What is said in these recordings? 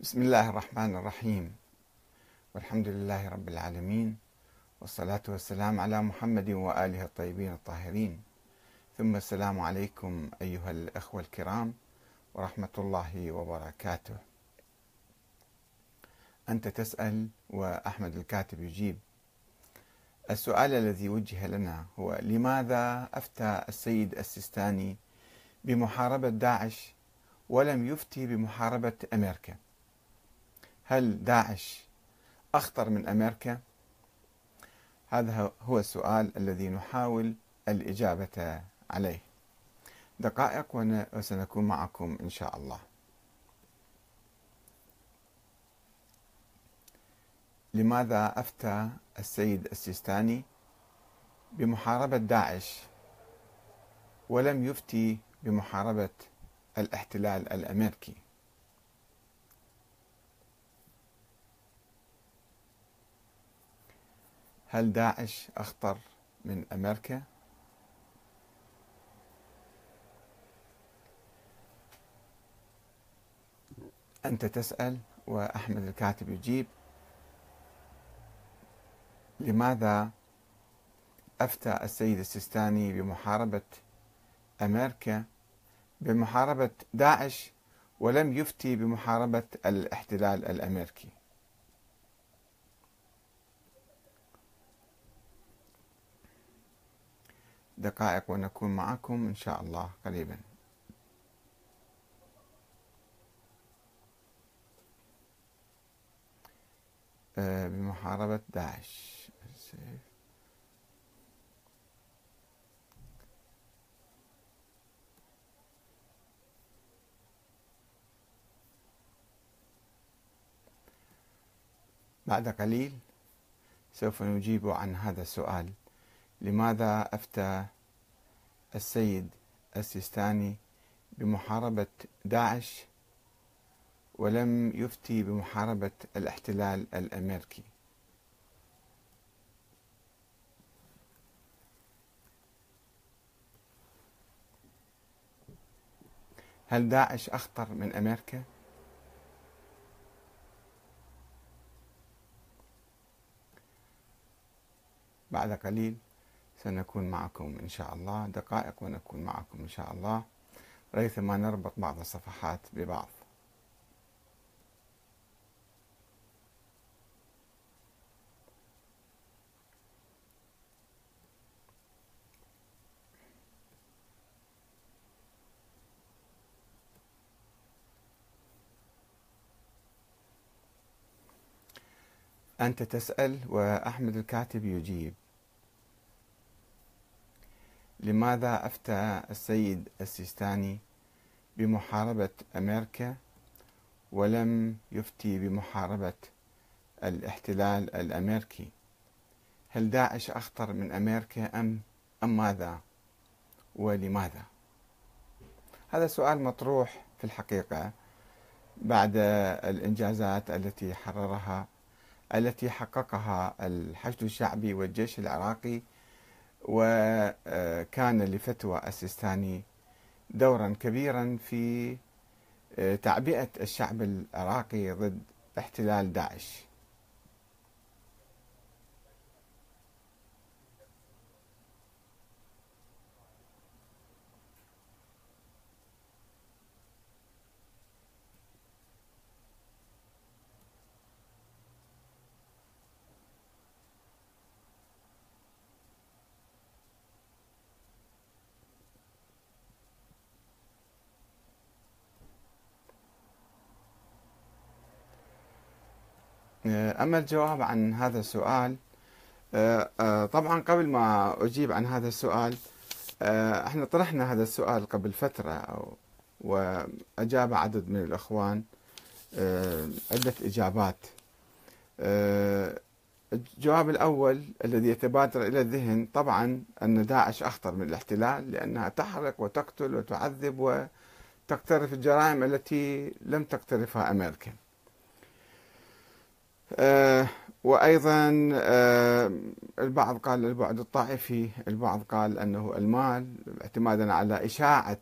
بسم الله الرحمن الرحيم. والحمد لله رب العالمين والصلاة والسلام على محمد وآله الطيبين الطاهرين. ثم السلام عليكم أيها الأخوة الكرام ورحمة الله وبركاته. أنت تسأل وأحمد الكاتب يجيب. السؤال الذي وجه لنا هو لماذا أفتى السيد السيستاني بمحاربة داعش ولم يفتي بمحاربة أمريكا؟ هل داعش أخطر من أمريكا؟ هذا هو السؤال الذي نحاول الإجابة عليه. دقائق وسنكون معكم إن شاء الله. لماذا أفتى السيد السيستاني بمحاربة داعش ولم يفتي بمحاربة الاحتلال الأمريكي؟ هل داعش أخطر من أمريكا؟ أنت تسأل وأحمد الكاتب يجيب. لماذا أفتى السيد السيستاني بمحاربة أمريكا؟ بمحاربة داعش ولم يفتي بمحاربة الاحتلال الأمريكي. دقائق ونكون معكم إن شاء الله قريبا. آه، بمحاربة داعش. بعد قليل سوف نجيب عن هذا السؤال. لماذا أفتى السيد السيستاني بمحاربة داعش ولم يفتي بمحاربة الاحتلال الأمريكي هل داعش أخطر من أمريكا؟ بعد قليل سنكون معكم إن شاء الله دقائق ونكون معكم إن شاء الله. ريثما نربط بعض الصفحات ببعض. أنت تسأل وأحمد الكاتب يجيب. لماذا أفتى السيد السيستاني بمحاربة أمريكا ولم يفتي بمحاربة الاحتلال الأمريكي؟ هل داعش أخطر من أمريكا أم أم ماذا؟ ولماذا؟ هذا سؤال مطروح في الحقيقة بعد الإنجازات التي حررها التي حققها الحشد الشعبي والجيش العراقي وكان لفتوى السيستاني دورا كبيرا في آه، تعبئة الشعب العراقي ضد احتلال داعش. أما الجواب عن هذا السؤال آه، آه، طبعا قبل ما أجيب عن هذا السؤال إحنا طرحنا هذا السؤال قبل فترة وأجاب عدد من الإخوان عدة إجابات. الجواب الأول الذي يتبادر إلى الذهن طبعا أن داعش أخطر من الاحتلال لأنها تحرق وتقتل وتعذب وتقترف الجرائم التي لم تقترفها أمريكا. آه، وأيضا آه، البعض قال البعد الطائفي البعض قال أنه المال اعتمادا على إشاعة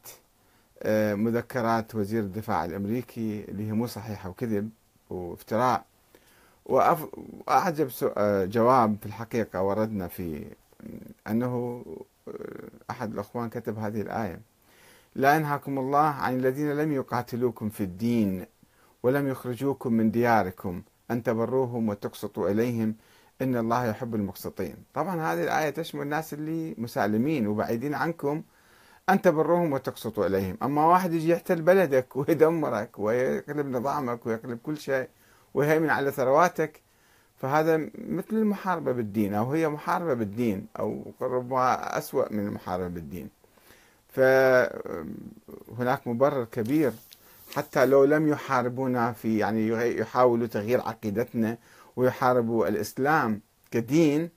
آه، مذكرات وزير الدفاع الأمريكي اللي هي مو صحيحة وكذب وافتراء. وأعجب جواب في الحقيقة وردنا في أنه أحد الأخوان كتب هذه الآية. لا ينهاكم الله عن الذين لم يقاتلوكم في الدين ولم يخرجوكم من دياركم. أن تبروهم وتقسطوا إليهم. إن الله يحب المقسطين. طبعا هذه الآية تشمل الناس اللي مسالمين وبعيدين عنكم. أن تبروهم وتقسطوا إليهم. أما واحد يجي يحتل بلدك ويدمرك ويقلب نظامك ويقلب كل شيء ويهيمن على ثرواتك فهذا مثل المحاربة بالدين أو هي محاربة بالدين أو ربما أسوأ من المحاربة بالدين. فهناك مبرر كبير حتى لو لم يحاربونا في يعني يحاولوا تغيير عقيدتنا ويحاربوا الإسلام كدين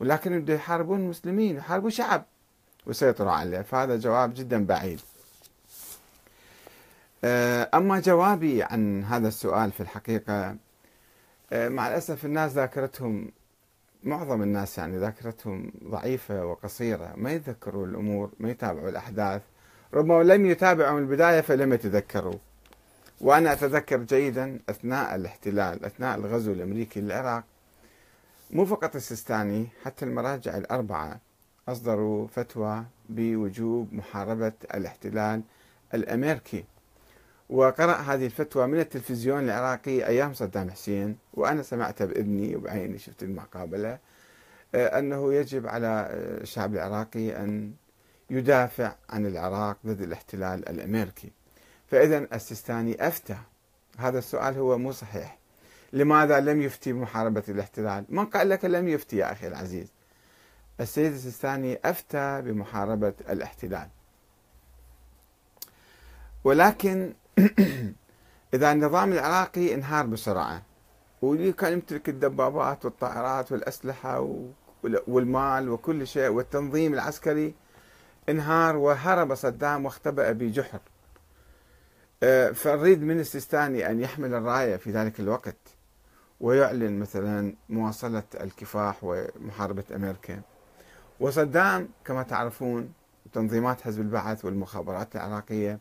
ولكن بده يحاربون المسلمين يحاربوا شعب ويسيطروا عليه. فهذا جواب جدا بعيد. آه، أما جوابي عن هذا السؤال في الحقيقة آه، مع الأسف الناس ذاكرتهم معظم الناس يعني ذاكرتهم ضعيفة وقصيرة ما يتذكروا الأمور ما يتابعوا الأحداث. ربما لم يتابعوا من البداية فلم يتذكروا. وأنا أتذكر جيدا أثناء الاحتلال أثناء الغزو الأمريكي للعراق. مو فقط السيستاني حتى المراجع الأربعة أصدروا فتوى بوجوب محاربة الاحتلال الأمريكي. وقرأ هذه الفتوى من التلفزيون العراقي أيام صدام حسين وأنا سمعتها بإذني وبعيني شفت المقابلة. آه، أنه يجب على الشعب العراقي أن يدافع عن العراق ضد الاحتلال الأمريكي. فإذا السيستاني أفتى. هذا السؤال هو مو صحيح. لماذا لم يفتي بمحاربة الاحتلال؟ من قال لك لم يفتي يا أخي العزيز؟ السيد السيستاني أفتى بمحاربة الاحتلال. ولكن إذا النظام العراقي انهار بسرعة واللي كان يمتلك الدبابات والطائرات والأسلحة والمال وكل شيء والتنظيم العسكري انهار وهرب صدام واختبأ بجحر. فنريد من السيستاني أن يحمل الراية في ذلك الوقت ويعلن مثلا مواصلة الكفاح ومحاربة أمريكا. وصدام كما تعرفون تنظيمات حزب البعث والمخابرات العراقية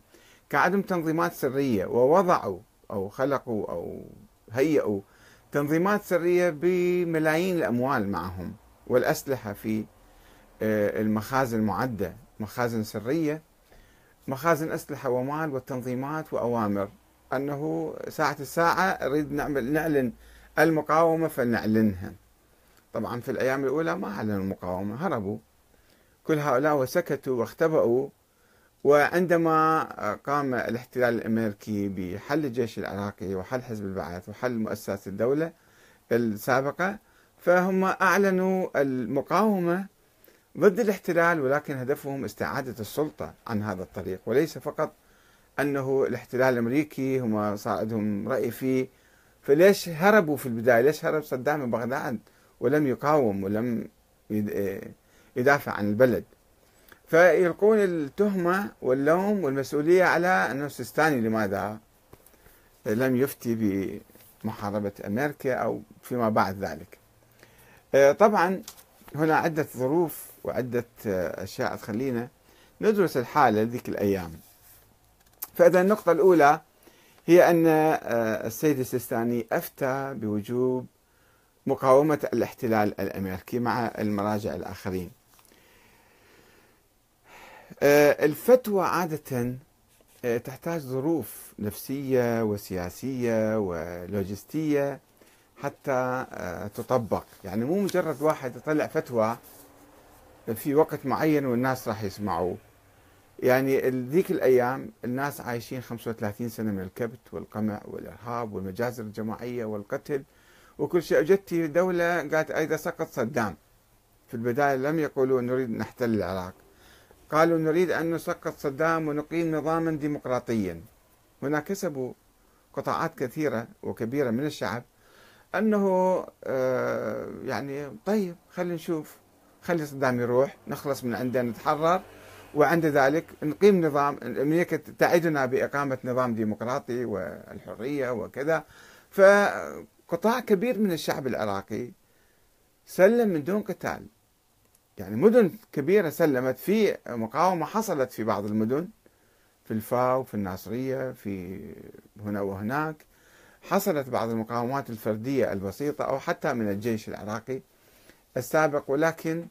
كعدم تنظيمات سرية ووضعوا أو خلقوا أو هيئوا تنظيمات سرية بملايين الأموال معهم والأسلحة في آه، المخازن المعدة مخازن سرية مخازن أسلحة ومال والتنظيمات وأوامر. أنه ساعة الساعة نريد نعمل نعلن المقاومة فلنعلنها طبعا في الأيام الأولى ما أعلنوا المقاومة هربوا. كل هؤلاء وسكتوا واختبأوا. وعندما قام الاحتلال الأمريكي بحل الجيش العراقي وحل حزب البعث وحل مؤسسات الدولة السابقة فهم أعلنوا المقاومة ضد الاحتلال ولكن هدفهم استعادة السلطة عن هذا الطريق وليس فقط أنه الاحتلال الأمريكي هم صار عندهم رأي فيه فليش هربوا في البداية؟ ليش هرب صدام من بغداد ولم يقاوم ولم يدافع عن البلد؟ فيلقون التهمة واللوم والمسؤولية على أنه السيستاني لماذا لم يفتي بمحاربة أمريكا أو فيما بعد ذلك آه، طبعا هنا عدة ظروف وعدة أشياء تخلينا ندرس الحالة ذيك الأيام. فإذا النقطة الأولى هي أن آه، السيد السيستاني أفتى بوجوب مقاومة الاحتلال الأمريكي مع المراجع الآخرين. آه، الفتوى عادة آه، تحتاج ظروف نفسية وسياسية ولوجستية حتى آه، تطبق. يعني مو مجرد واحد يطلع فتوى في وقت معين والناس راح يسمعوه. يعني ذيك الأيام الناس عايشين 35 سنة من الكبت والقمع والإرهاب والمجازر الجماعية والقتل وكل شيء. جت دولة قالت إذا سقط صدام. في البداية لم يقولوا نريد نحتل العراق. قالوا نريد أن نسقط صدام ونقيم نظاما ديمقراطيا. هنا كسبوا قطاعات كثيرة وكبيرة من الشعب أنه آه، يعني طيب خلينا نشوف. خلي صدام يروح نخلص من عنده نتحرر. وعند ذلك نقيم نظام أمريكا تعدنا بإقامة نظام ديمقراطي والحرية وكذا. فقطاع كبير من الشعب العراقي سلم من دون قتال. يعني مدن كبيرة سلمت في مقاومة حصلت في بعض المدن في الفاو في الناصرية في هنا وهناك. حصلت بعض المقاومات الفردية البسيطة أو حتى من الجيش العراقي. السابق ولكن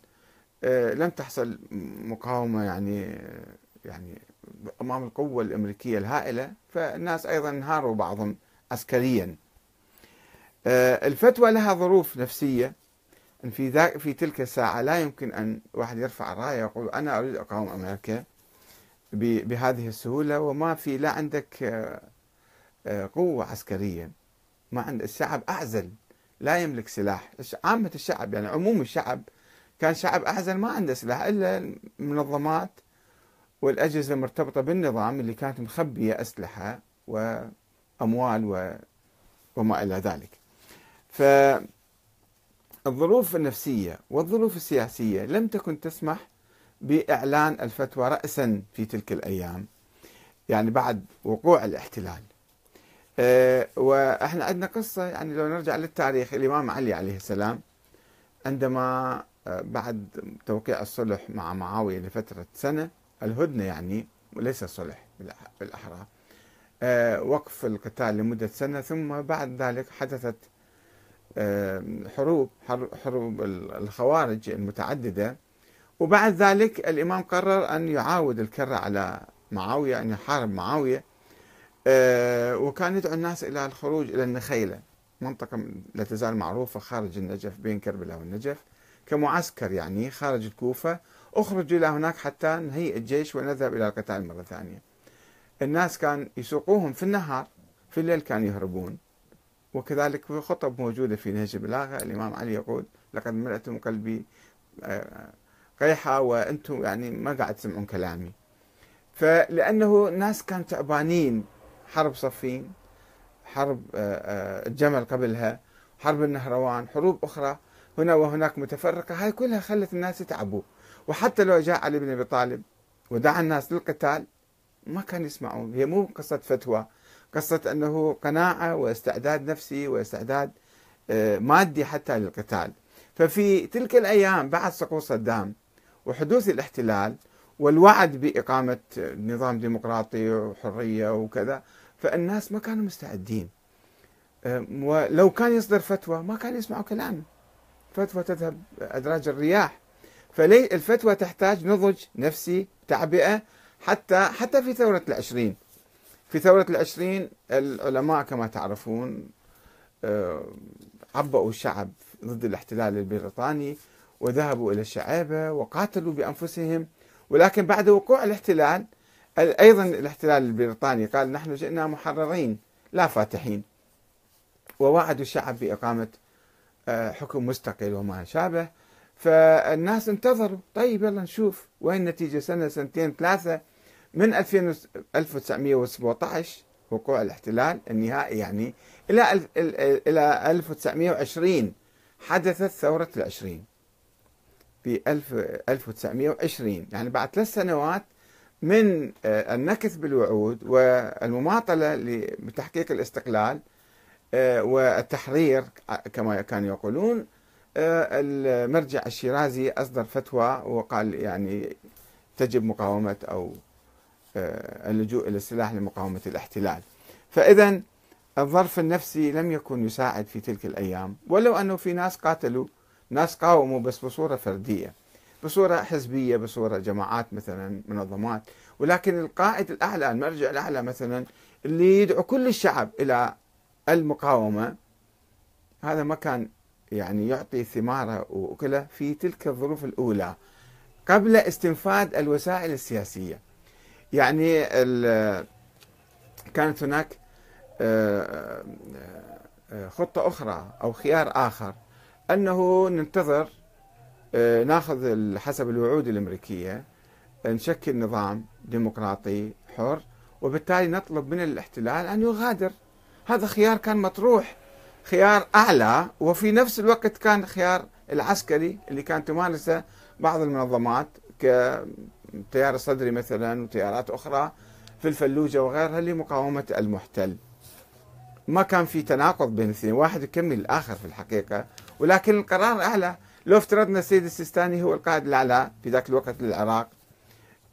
آه، لم تحصل مقاومة يعني يعني أمام القوة الأمريكية الهائلة فالناس أيضا انهاروا بعضهم عسكريا. آه، الفتوى لها ظروف نفسية. في في تلك الساعة لا يمكن أن واحد يرفع رأية ويقول أنا أريد أقاوم أمريكا بهذه السهولة وما في لا عندك آه، قوة عسكرية. ما عند الشعب أعزل. لا يملك سلاح. عامة الشعب يعني عموم الشعب كان شعب أعزل ما عنده سلاح إلا المنظمات والأجهزة المرتبطة بالنظام اللي كانت مخبية أسلحة وأموال و... وما إلى ذلك. فالظروف النفسية والظروف السياسية لم تكن تسمح بإعلان الفتوى رأسا في تلك الأيام يعني بعد وقوع الاحتلال. وإحنا عندنا قصة يعني لو نرجع للتاريخ الإمام علي عليه السلام عندما أه بعد توقيع الصلح مع معاوية لفترة سنة الهدنة يعني وليس الصلح بالأحرى أه وقف القتال لمدة سنة ثم بعد ذلك حدثت حروب حروب الخوارج المتعددة. وبعد ذلك الإمام قرر أن يعاود الكرة على معاوية أن يحارب معاوية. أه وكان يدعو الناس إلى الخروج إلى النخيلة. منطقة لا تزال معروفة خارج النجف بين كربلاء والنجف. كمعسكر يعني خارج الكوفة. اخرجوا إلى هناك حتى نهيئ الجيش ونذهب إلى القتال مرة ثانية. الناس كان يسوقوهم في النهار في الليل كانوا يهربون. وكذلك في خطب موجودة في نهج البلاغة الإمام علي يقول لقد ملأتم قلبي آه، قيحة وأنتم يعني ما قاعد تسمعون كلامي. فلأنه الناس كانوا تعبانين. حرب صفين حرب آه، آه، الجمل قبلها حرب النهروان حروب أخرى هنا وهناك متفرقة. هاي كلها خلت الناس يتعبوا. وحتى لو جاء علي بن أبي طالب ودعا الناس للقتال ما كانوا يسمعون. هي مو قصة فتوى قصة أنه قناعة واستعداد نفسي واستعداد آه، مادي حتى للقتال. ففي تلك الأيام بعد سقوط صدام وحدوث الاحتلال والوعد بإقامة نظام ديمقراطي وحرية وكذا فالناس ما كانوا مستعدين. ولو كان يصدر فتوى ما كانوا يسمعوا كلامه فتوى تذهب أدراج الرياح. فلي الفتوى تحتاج نضج نفسي تعبئة حتى حتى في ثورة العشرين. في ثورة العشرين العلماء كما تعرفون عبأوا الشعب ضد الاحتلال البريطاني وذهبوا إلى الشعابة وقاتلوا بأنفسهم. ولكن بعد وقوع الاحتلال أيضا الاحتلال البريطاني قال نحن جئنا محررين لا فاتحين. ووعدوا الشعب بإقامة آه، حكم مستقل وما شابه. فالناس انتظروا طيب يلا نشوف وين النتيجة سنة سنتين ثلاثة. من 1917 وقوع الاحتلال النهائي يعني إلى إلى 1920 حدثت ثورة العشرين. في 1920 يعني بعد ثلاث سنوات من آه، النكث بالوعود والمماطلة بتحقيق الاستقلال آه، والتحرير كما كانوا يقولون. آه، المرجع الشيرازي أصدر فتوى وقال يعني تجب مقاومة أو اللجوء إلى السلاح لمقاومة الاحتلال. فإذا الظرف النفسي لم يكن يساعد في تلك الأيام ولو أنه في ناس قاتلوا ناس قاوموا بس بصورة فردية. بصورة حزبية بصورة جماعات مثلا منظمات. ولكن القائد الأعلى المرجع الأعلى مثلا اللي يدعو كل الشعب إلى المقاومة هذا ما كان يعني يعطي ثمارة وكله في تلك الظروف الأولى قبل استنفاد الوسائل السياسية. يعني كانت هناك آه، آه، خطة أخرى أو خيار آخر أنه ننتظر آه، ناخذ حسب الوعود الأمريكية نشكل نظام ديمقراطي حر وبالتالي نطلب من الاحتلال أن يغادر. هذا خيار كان مطروح خيار أعلى وفي نفس الوقت كان خيار العسكري اللي كانت تمارسه بعض المنظمات كتيار الصدري مثلا وتيارات أخرى في الفلوجة وغيرها لمقاومة المحتل. ما كان في تناقض بين الاثنين واحد يكمل الآخر في الحقيقة ولكن القرار أعلى. لو افترضنا السيد السيستاني هو القائد الأعلى في ذاك الوقت للعراق.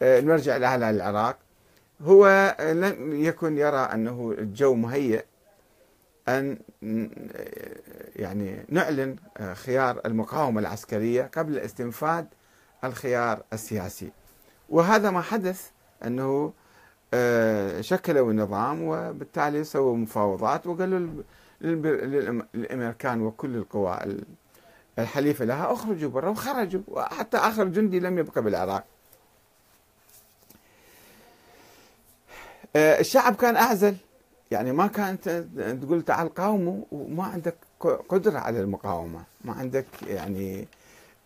آه، المرجع الأعلى للعراق هو لم يكن يرى أنه الجو مهيئ أن يعني نعلن خيار المقاومة العسكرية قبل استنفاد الخيار السياسي. وهذا ما حدث أنه آه، شكلوا النظام وبالتالي سووا مفاوضات وقالوا للأمريكان وكل القوى الحليفة لها أخرجوا برا وخرجوا وحتى آخر جندي لم يبقى بالعراق. آه، الشعب كان أعزل. يعني ما كان تقول تعال قاوموا وما عندك قدرة على المقاومة، ما عندك يعني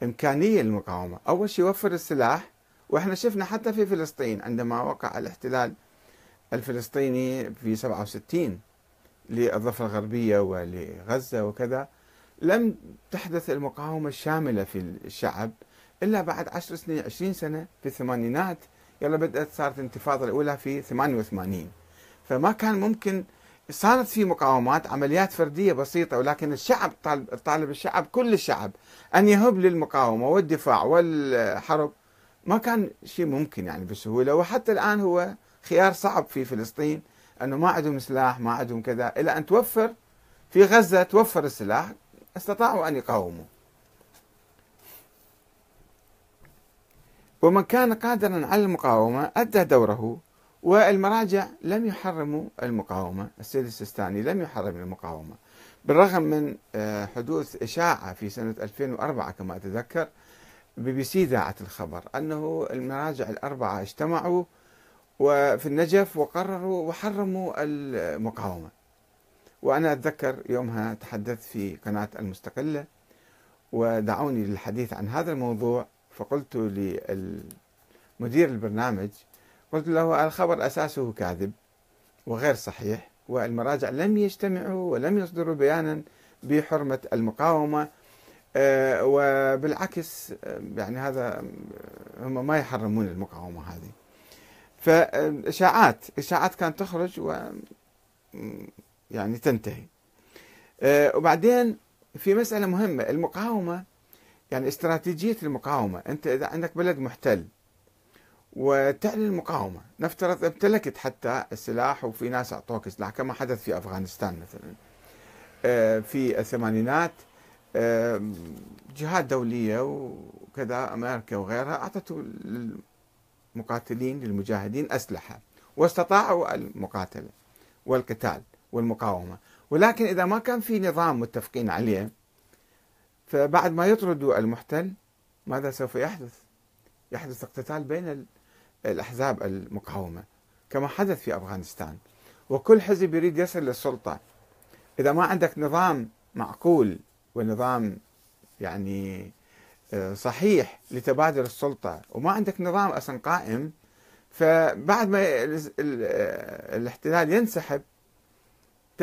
إمكانية للمقاومة، أول شيء وفر السلاح وإحنا شفنا حتى في فلسطين عندما وقع الاحتلال الفلسطيني في 67 للضفة الغربية ولغزة وكذا لم تحدث المقاومة الشاملة في الشعب إلا بعد عشر سنين عشرين سنة في الثمانينات. يلا بدأت صارت الانتفاضة الأولى في 88 فما كان ممكن صارت في مقاومات عمليات فردية بسيطة ولكن الشعب طالب, طالب الشعب كل الشعب أن يهب للمقاومة والدفاع والحرب ما كان شيء ممكن يعني بسهولة. وحتى الآن هو خيار صعب في فلسطين أنه ما عندهم سلاح ما عندهم كذا إلى أن توفر في غزة توفر السلاح. استطاعوا أن يقاوموا. ومن كان قادرا على المقاومة أدى دوره والمراجع لم يحرموا المقاومة السيد السيستاني لم يحرم المقاومة. بالرغم من آه، حدوث إشاعة في سنة 2004 كما أتذكر بي بي سي ذاعت الخبر أنه المراجع الأربعة اجتمعوا وفي النجف وقرروا وحرموا المقاومة. وأنا أتذكر يومها تحدثت في قناة المستقلة ودعوني للحديث عن هذا الموضوع فقلت للمدير البرنامج قلت له الخبر أساسه كاذب وغير صحيح والمراجع لم يجتمعوا ولم يصدروا بيانا بحرمة المقاومة آه، وبالعكس آه، يعني هذا هم ما يحرمون المقاومة هذه. فإشاعات إشاعات كانت تخرج و يعني تنتهي. آه، وبعدين في مسألة مهمة المقاومة يعني استراتيجية المقاومة. أنت إذا عندك بلد محتل وتعلن المقاومة نفترض امتلكت حتى السلاح وفي ناس أعطوك سلاح كما حدث في أفغانستان مثلا. في الثمانينات جهات دولية وكذا أمريكا وغيرها أعطته للمقاتلين للمجاهدين أسلحة واستطاعوا المقاتلة والقتال. والمقاومة. ولكن إذا ما كان في نظام متفقين عليه فبعد ما يطردوا المحتل ماذا سوف يحدث؟ يحدث اقتتال بين الأحزاب المقاومة كما حدث في أفغانستان. وكل حزب يريد يصل للسلطة. إذا ما عندك نظام معقول ونظام يعني آه، صحيح لتبادل السلطة وما عندك نظام أصلا قائم فبعد ما الاحتلال ينسحب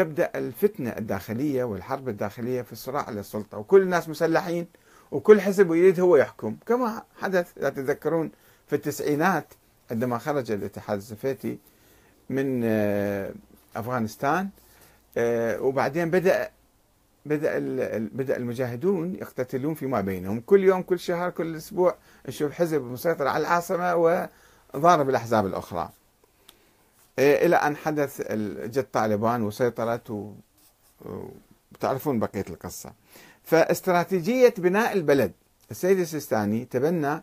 تبدأ الفتنة الداخلية والحرب الداخلية في الصراع على السلطة وكل الناس مسلحين وكل حزب يريد هو يحكم. كما حدث إذا تتذكرون في التسعينات عندما خرج الاتحاد السوفيتي من آه، أفغانستان آه، وبعدين بدأ بدأ بدأ المجاهدون يقتتلون فيما بينهم. كل يوم كل شهر كل أسبوع نشوف حزب مسيطر على العاصمة وضارب الأحزاب الأخرى. إلى أن حدث جت طالبان وسيطرت وتعرفون بقية القصة. فاستراتيجية بناء البلد. السيد السيستاني تبنى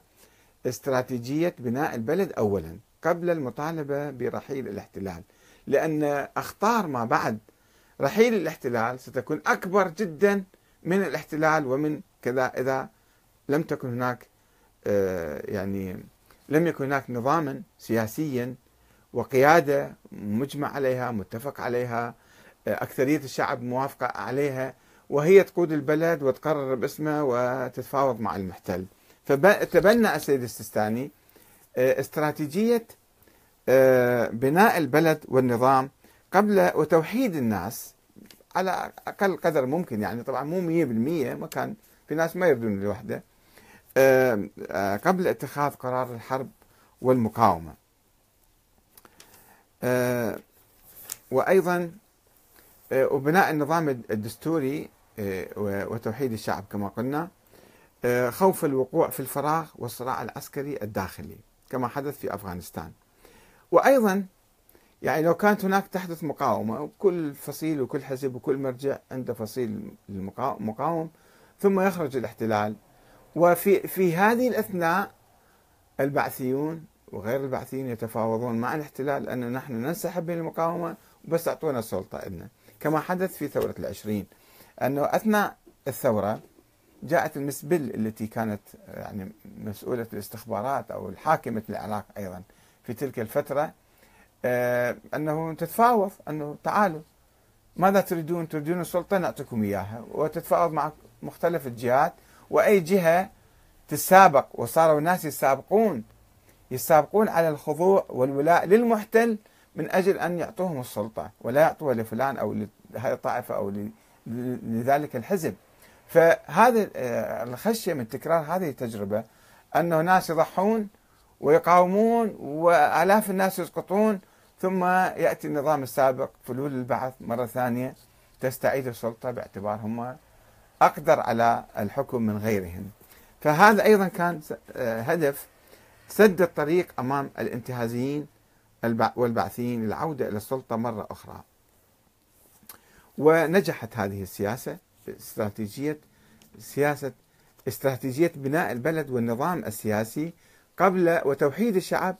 استراتيجية بناء البلد أولا قبل المطالبة برحيل الاحتلال لأن أخطار ما بعد رحيل الاحتلال ستكون أكبر جدا من الاحتلال ومن كذا إذا لم تكن هناك آه، يعني لم يكن هناك نظاما سياسيا وقيادة مجمع عليها متفق عليها آه، أكثرية الشعب موافقة عليها وهي تقود البلد وتقرر باسمه وتتفاوض مع المحتل. فتبنى السيد السيستاني آه، استراتيجية بناء البلد والنظام قبل وتوحيد الناس على أقل قدر ممكن يعني طبعا مو 100% ما كان في ناس ما يردون الوحدة آه، قبل اتخاذ قرار الحرب والمقاومة. آه، وأيضا آه، وبناء النظام الدستوري وتوحيد الشعب كما قلنا خوف الوقوع في الفراغ والصراع العسكري الداخلي كما حدث في أفغانستان. وأيضا يعني لو كانت هناك تحدث مقاومة وكل فصيل وكل حزب وكل مرجع عنده فصيل مقاوم ثم يخرج الاحتلال. وفي في هذه الأثناء البعثيون وغير البعثيين يتفاوضون مع الاحتلال أن نحن ننسحب من المقاومة وبس أعطونا السلطة لنا كما حدث في ثورة العشرين أنه أثناء الثورة جاءت المسبل التي كانت يعني مسؤولة الاستخبارات أو الحاكمة العراق أيضا في تلك الفترة آه، أنه تتفاوض أنه تعالوا ماذا تريدون؟ تريدون السلطة؟ نعطيكم إياها. وتتفاوض مع مختلف الجهات وأي جهة تسابق وصاروا الناس يسابقون يسابقون على الخضوع والولاء للمحتل من أجل أن يعطوهم السلطة ولا يعطوها لفلان أو لهذه الطائفة أو لذلك الحزب. فهذا آه، الخشية من تكرار هذه التجربة أنه ناس يضحون ويقاومون وآلاف الناس يسقطون ثم يأتي النظام السابق فلول البعث مرة ثانية تستعيد السلطة باعتبارهم أقدر على الحكم من غيرهم. فهذا أيضا كان آه، هدف سد الطريق أمام الانتهازيين والبعثيين للعودة إلى السلطة مرة أخرى. ونجحت هذه السياسة استراتيجية سياسة استراتيجية بناء البلد والنظام السياسي قبل وتوحيد الشعب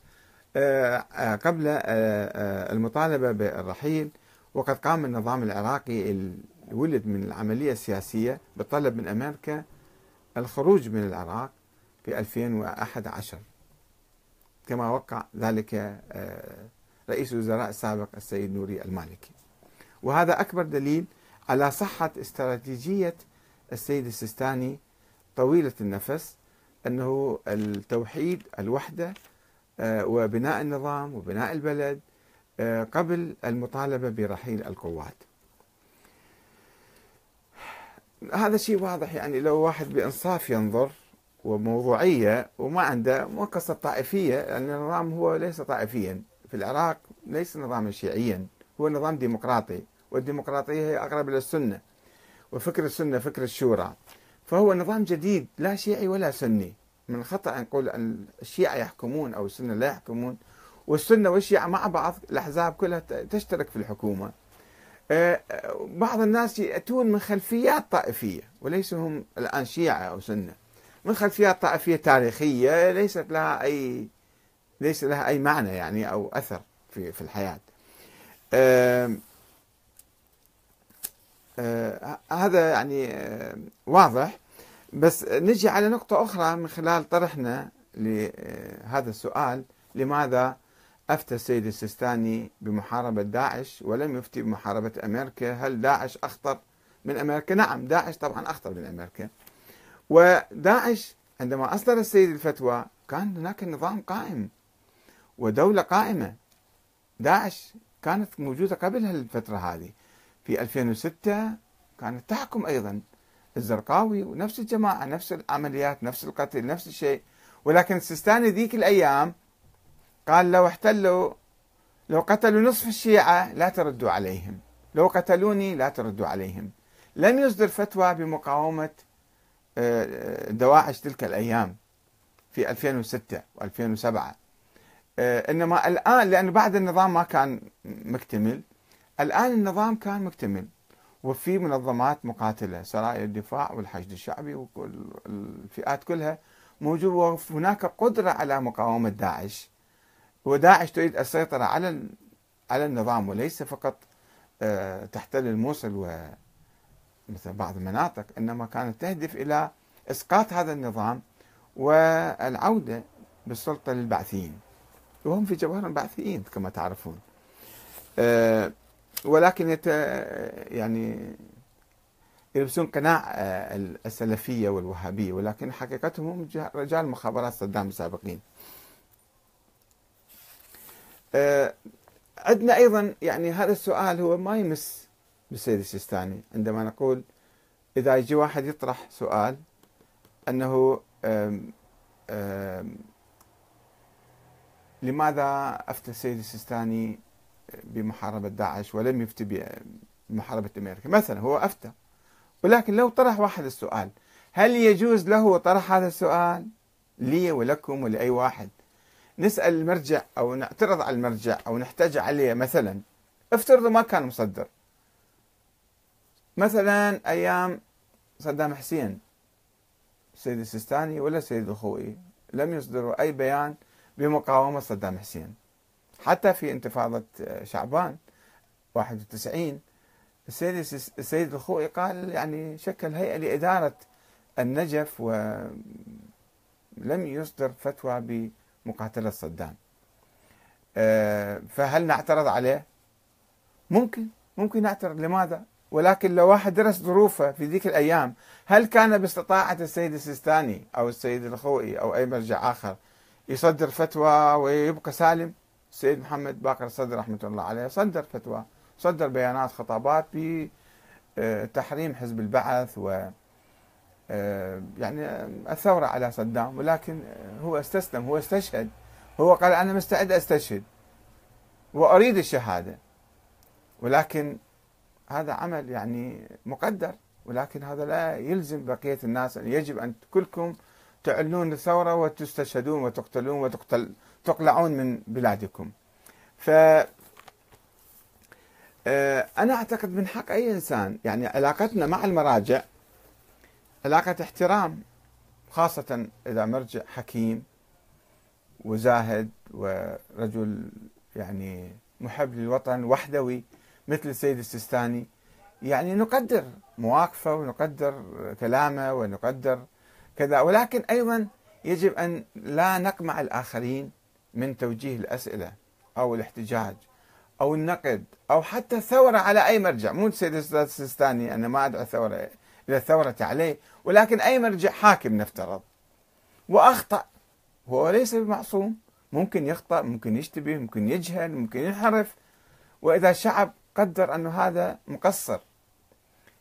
آه، آه، قبل آه، المطالبة بالرحيل. وقد قام النظام العراقي الولد من العملية السياسية بطلب من أمريكا الخروج من العراق في 2011 كما وقع ذلك رئيس الوزراء السابق السيد نوري المالكي. وهذا أكبر دليل على صحة استراتيجية السيد السيستاني طويلة النفس أنه التوحيد الوحدة آه، وبناء النظام وبناء البلد آه، قبل المطالبة برحيل القوات. هذا شيء واضح يعني لو واحد بإنصاف ينظر وموضوعية وما عنده مو قصة طائفية لأن يعني النظام هو ليس طائفيا. في العراق ليس نظاما شيعيا هو نظام ديمقراطي والديمقراطية هي أقرب إلى السنة. وفكر السنة فكر الشورى. فهو نظام جديد لا شيعي ولا سني. من الخطأ أن نقول أن الشيعة يحكمون أو السنة لا يحكمون. والسنة والشيعة مع بعض الأحزاب كلها تشترك في الحكومة. آه، بعض الناس يأتون من خلفيات طائفية وليسوا هم الآن شيعة أو سنة. من خلفيات طائفية تاريخية ليست لها أي ليس لها أي معنى يعني أو أثر في في الحياة. آه هذا يعني آه واضح. بس نجي على نقطة أخرى من خلال طرحنا لهذا السؤال لماذا أفتى السيد السيستاني بمحاربة داعش ولم يفتي بمحاربة أمريكا؟ هل داعش أخطر من أمريكا؟ نعم داعش طبعا أخطر من أمريكا. وداعش عندما أصدر السيد الفتوى كان هناك نظام قائم ودولة قائمة. داعش كانت موجودة قبل هالفترة هذه. في 2006 كانت تحكم أيضا. الزرقاوي ونفس الجماعة نفس العمليات نفس القتل نفس الشيء. ولكن السيستاني ذيك الأيام قال لو احتلوا لو قتلوا نصف الشيعة لا تردوا عليهم. لو قتلوني لا تردوا عليهم. لم يصدر فتوى بمقاومة دواعش تلك الأيام في 2006 و2007 إنما الآن لأن بعد النظام ما كان مكتمل الآن النظام كان مكتمل وفي منظمات مقاتلة سرايا الدفاع والحشد الشعبي والفئات كلها موجودة وهناك قدرة على مقاومة داعش. وداعش تريد السيطرة على على النظام وليس فقط آه، تحتل الموصل و مثل بعض المناطق إنما كانت تهدف إلى إسقاط هذا النظام والعودة بالسلطه للبعثيين. وهم في جوهرهم بعثيين كما تعرفون. آه، ولكن يت يعني يلبسون قناع آه، السلفية والوهابية ولكن حقيقتهم هم رجال مخابرات صدام السابقين آه، عندنا أيضا يعني هذا السؤال هو ما يمس بالسيد السيستاني. عندما نقول إذا يجي واحد يطرح سؤال أنه آم آم لماذا أفتى السيد السيستاني بمحاربة داعش ولم يفتي بمحاربة أمريكا؟ مثلا هو أفتى ولكن لو طرح واحد السؤال هل يجوز له طرح هذا السؤال لي ولكم ولأي واحد؟ نسأل المرجع أو نعترض على المرجع أو نحتاج عليه مثلا. افترضوا ما كان مصدر. مثلا أيام صدام حسين السيد السيستاني ولا السيد الخوئي لم يصدروا أي بيان بمقاومة صدام حسين حتى في انتفاضة شعبان 91 السيد السيد الخوئي قال يعني شكل هيئة لإدارة النجف ولم يصدر فتوى بمقاتلة صدام آه، فهل نعترض عليه؟ ممكن ممكن نعترض لماذا؟ ولكن لو واحد درس ظروفه في ذيك الأيام هل كان باستطاعة السيد السيستاني أو السيد الخوئي أو أي مرجع آخر يصدر فتوى ويبقى سالم؟ السيد محمد باقر الصدر رحمة الله عليه صدر فتوى صدر بيانات خطابات بتحريم حزب البعث و آه، يعني الثورة على صدام ولكن هو استسلم هو استشهد هو قال أنا مستعد أستشهد وأريد الشهادة ولكن هذا عمل يعني مقدر ولكن هذا لا يلزم بقية الناس يجب أن كلكم تعلنون الثورة وتستشهدون وتقتلون وتقتل تقلعون من بلادكم. ف آه، أنا أعتقد من حق أي إنسان يعني علاقتنا مع المراجع علاقة احترام خاصة إذا مرجع حكيم وزاهد ورجل يعني محب للوطن وحدوي مثل السيد السيستاني. يعني نقدر مواقفه ونقدر كلامه ونقدر كذا ولكن أيضا يجب أن لا نقمع الآخرين من توجيه الأسئلة أو الاحتجاج أو النقد أو حتى الثورة على أي مرجع. مو السيد السيستاني أنا ما أدعو الثورة إلى الثورة عليه ولكن أي مرجع حاكم نفترض. وأخطأ. هو ليس بمعصوم. ممكن يخطأ ممكن يشتبه ممكن يجهل ممكن ينحرف. وإذا الشعب قدر أنه هذا مقصر.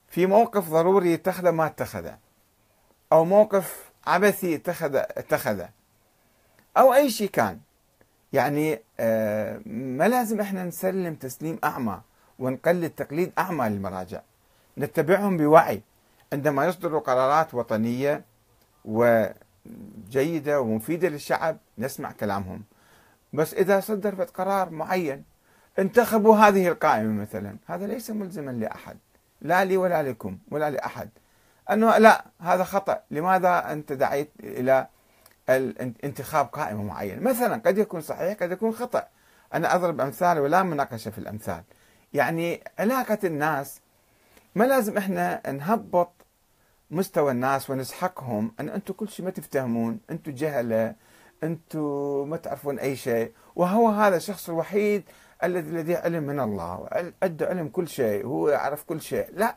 في موقف ضروري اتخذه ما اتخذه. أو موقف عبثي اتخذ اتخذه. أو أي شيء كان. يعني آه، ما لازم إحنا نسلم تسليم أعمى ونقلد تقليد أعمى للمراجع. نتبعهم بوعي. عندما يصدروا قرارات وطنية وجيدة ومفيدة للشعب نسمع كلامهم. بس إذا صدرت قرار معين انتخبوا هذه القائمة مثلا. هذا ليس ملزما لأحد. لا لي ولا لكم ولا لأحد. أنه لا هذا خطأ. لماذا أنت دعيت إلى انتخاب قائمة معينة؟ مثلا قد يكون صحيح قد يكون خطأ. أنا أضرب أمثال ولا مناقشة في الأمثال. يعني علاقة الناس ما لازم إحنا نهبط مستوى الناس ونسحقهم. أن أنتم كل شيء ما تفتهمون أنتم جهلة أنتم ما تعرفون أي شيء. وهو هذا الشخص الوحيد الذي لديه علم من الله عنده علم كل شيء هو يعرف كل شيء. لا.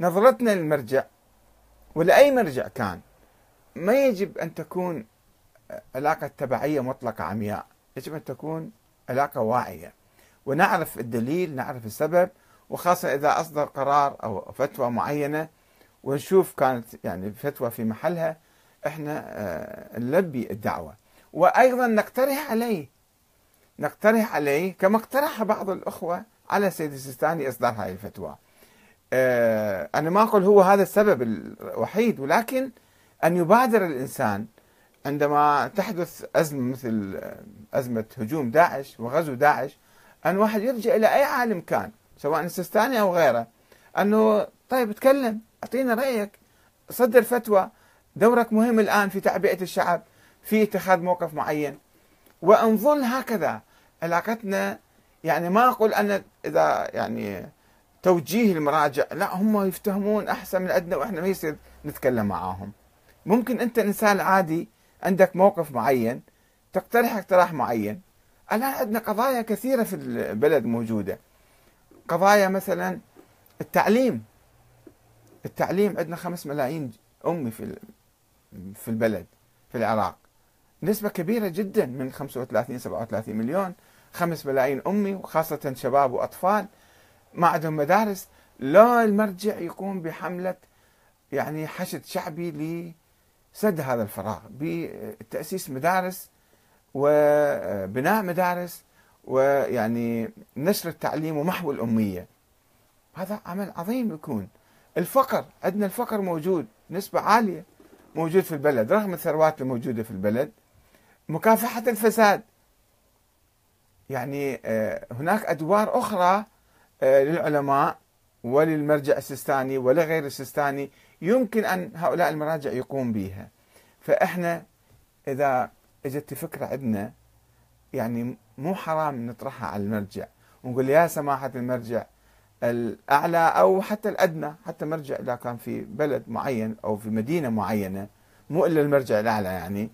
نظرتنا للمرجع ولأي مرجع كان ما يجب أن تكون علاقة تبعية مطلقة عمياء. يجب أن تكون علاقة واعية. ونعرف الدليل نعرف السبب وخاصة إذا أصدر قرار أو فتوى معينة ونشوف كانت يعني فتوى في محلها إحنا آه، نلبي الدعوة. وأيضا نقترح عليه نقترح عليه كما اقترح بعض الأخوة على السيد السيستاني إصدار هذه الفتوى. آه، أنا ما أقول هو هذا السبب الوحيد ولكن أن يبادر الإنسان عندما تحدث أزمة مثل أزمة هجوم داعش وغزو داعش أن واحد يرجع إلى أي عالم كان سواء السيستاني أو غيره أنه طيب تكلم أعطينا رأيك صدر فتوى دورك مهم الآن في تعبئة الشعب في اتخاذ موقف معين. وانظل هكذا. علاقتنا يعني ما أقول أنا إذا يعني توجيه المراجع لا هم يفتهمون أحسن من عندنا وإحنا ما يصير نتكلم معاهم. ممكن أنت إنسان عادي عندك موقف معين تقترح اقتراح معين. الآن عندنا قضايا كثيرة في البلد موجودة. قضايا مثلا التعليم. التعليم عندنا خمس ملايين أمي في في البلد في العراق. نسبة كبيرة جدا من 35 37 مليون خمس ملايين أمي وخاصة شباب وأطفال ما عندهم مدارس. لا المرجع يقوم بحملة يعني حشد شعبي لسد هذا الفراغ بتأسيس مدارس وبناء مدارس ويعني نشر التعليم ومحو الأمية. هذا عمل عظيم يكون. الفقر عندنا الفقر موجود نسبة عالية موجود في البلد رغم الثروات الموجودة في البلد. مكافحة الفساد. يعني آه، هناك أدوار أخرى آه، للعلماء وللمرجع السيستاني ولغير السيستاني يمكن أن هؤلاء المراجع يقوم بها فإحنا إذا إجت فكرة عندنا يعني مو حرام نطرحها على المرجع ونقول يا سماحة المرجع الأعلى أو حتى الأدنى حتى مرجع إذا كان في بلد معين أو في مدينة معينة مو إلا المرجع الأعلى يعني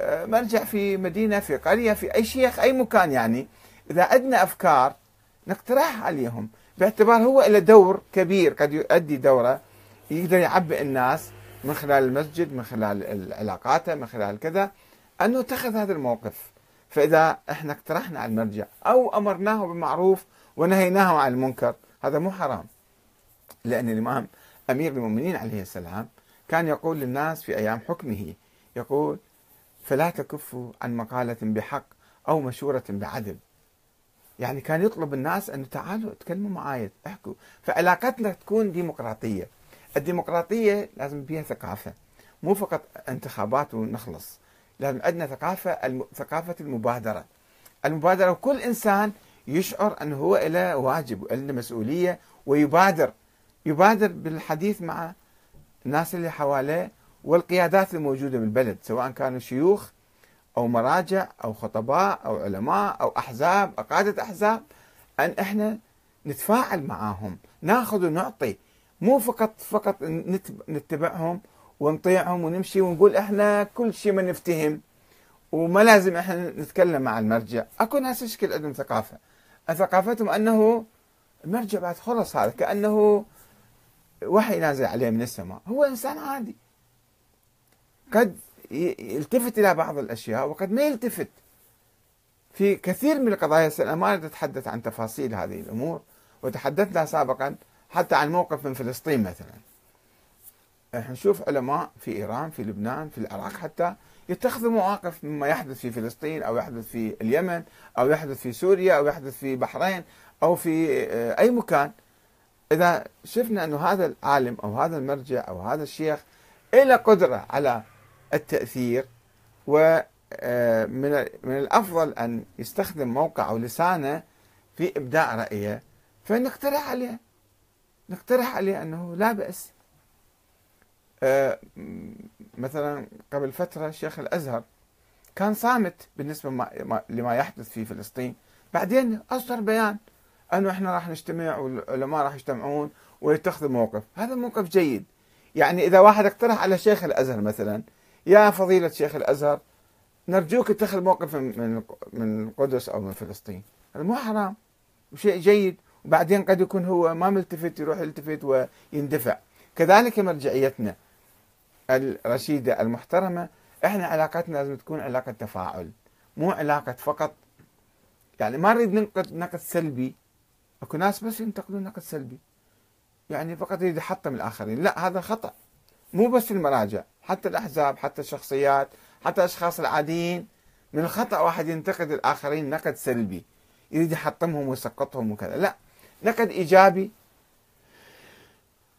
مرجع في مدينة في قرية في أي شيخ أي مكان يعني. إذا عندنا أفكار نقترحها عليهم. باعتبار هو له دور كبير قد يؤدي دوره يقدر يعبئ الناس من خلال المسجد من خلال علاقاته من خلال كذا أنه اتخذ هذا الموقف. فإذا إحنا اقترحنا على المرجع أو أمرناه بالمعروف ونهيناه عن المنكر هذا مو حرام. لأن الإمام أمير المؤمنين عليه السلام كان يقول للناس في أيام حكمه يقول فلا تكفوا عن مقالة بحق أو مشورة بعدل. يعني كان يطلب الناس أن تعالوا تكلموا معاي احكوا. فعلاقتنا تكون ديمقراطية. الديمقراطية لازم فيها ثقافة مو فقط انتخابات ونخلص. لازم عندنا ثقافة ثقافة المبادرة. المبادرة وكل إنسان يشعر أنه هو له واجب وله مسؤولية ويبادر. يبادر بالحديث مع الناس اللي حواليه والقيادات الموجودة بالبلد سواء كانوا شيوخ أو مراجع أو خطباء أو علماء أو أحزاب أو قادة أحزاب أن إحنا نتفاعل معاهم ناخذ ونعطي مو فقط فقط نتبعهم ونطيعهم ونمشي ونقول إحنا كل شيء ما نفتهم وما لازم إحنا نتكلم مع المرجع. أكو ناس يشكل عندهم ثقافة. ثقافتهم أنه المرجع بعد خلص هذا كأنه وحي نازل عليه من السماء. هو إنسان عادي. قد يلتفت إلى بعض الأشياء وقد ما يلتفت. في كثير من القضايا أنا ما أتحدث عن تفاصيل هذه الأمور وتحدثنا سابقا حتى عن موقف من فلسطين مثلا. إحنا نشوف علماء في إيران في لبنان في العراق حتى يتخذوا مواقف مما يحدث في فلسطين أو يحدث في اليمن أو يحدث في سوريا أو يحدث في بحرين أو في آه، أي مكان. إذا شفنا أنه هذا العالم أو هذا المرجع أو هذا الشيخ له قدرة على التأثير و آه، من الأفضل أن يستخدم موقع أو لسانه في ابداء رأيه فنقترح عليه نقترح عليه أنه لا بأس. آه، مثلا قبل فترة شيخ الأزهر كان صامت بالنسبة لما يحدث في فلسطين. بعدين أصدر بيان أنه إحنا راح نجتمع والعلماء راح يجتمعون ويتخذوا موقف. هذا موقف جيد. يعني إذا واحد اقترح على شيخ الأزهر مثلا يا فضيلة شيخ الأزهر نرجوك اتخذ موقف من من القدس أو من فلسطين. هذا مو حرام شيء جيد وبعدين قد يكون هو ما ملتفت يروح يلتفت ويندفع. كذلك مرجعيتنا الرشيدة المحترمة إحنا علاقتنا لازم تكون علاقة تفاعل مو علاقة فقط. يعني ما نريد ننقد نقد سلبي أكو ناس بس ينتقدون نقد سلبي. يعني فقط يريد يحطم الآخرين. لا هذا خطأ. مو بس المراجع حتى الأحزاب حتى الشخصيات حتى الأشخاص العاديين. من الخطأ واحد ينتقد الآخرين نقد سلبي يريد يحطمهم ويسقطهم وكذا. لا نقد إيجابي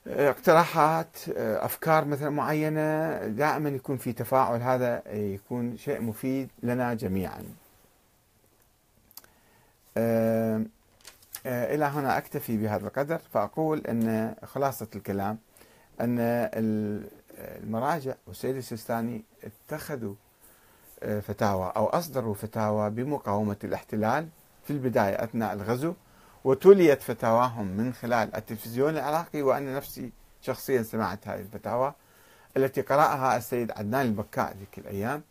اقتراحات أفكار مثلا معينة. دائما يكون في تفاعل هذا يكون شيء مفيد لنا جميعا. آه، إلى هنا أكتفي بهذا القدر فأقول إن خلاصة الكلام. أن المراجع والسيد السيستاني اتخذوا آه، فتاوى أو أصدروا فتاوى بمقاومة الاحتلال في البداية أثناء الغزو وتليت فتاواهم من خلال التلفزيون العراقي وأنا نفسي شخصيا سمعت هذه الفتاوى التي قرأها السيد عدنان البكاء ذيك الأيام.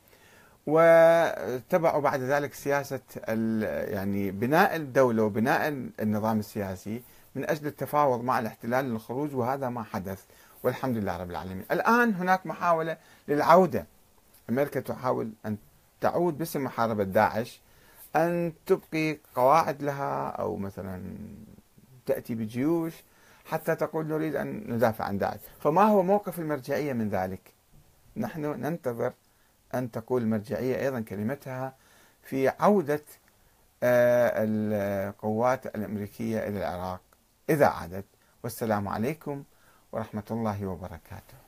واتبعوا بعد ذلك سياسة يعني بناء الدولة وبناء النظام السياسي من أجل التفاوض مع الاحتلال للخروج وهذا ما حدث. والحمد لله رب العالمين. الآن هناك محاولة للعودة. أمريكا تحاول أن تعود باسم محاربة داعش أن تبقي قواعد لها أو مثلا تأتي بجيوش حتى تقول نريد أن ندافع عن داعش. فما هو موقف المرجعية من ذلك؟ نحن ننتظر أن تقول المرجعية أيضا كلمتها في عودة آه، القوات الأمريكية إلى العراق. إذا عادت والسلام عليكم ورحمة الله وبركاته.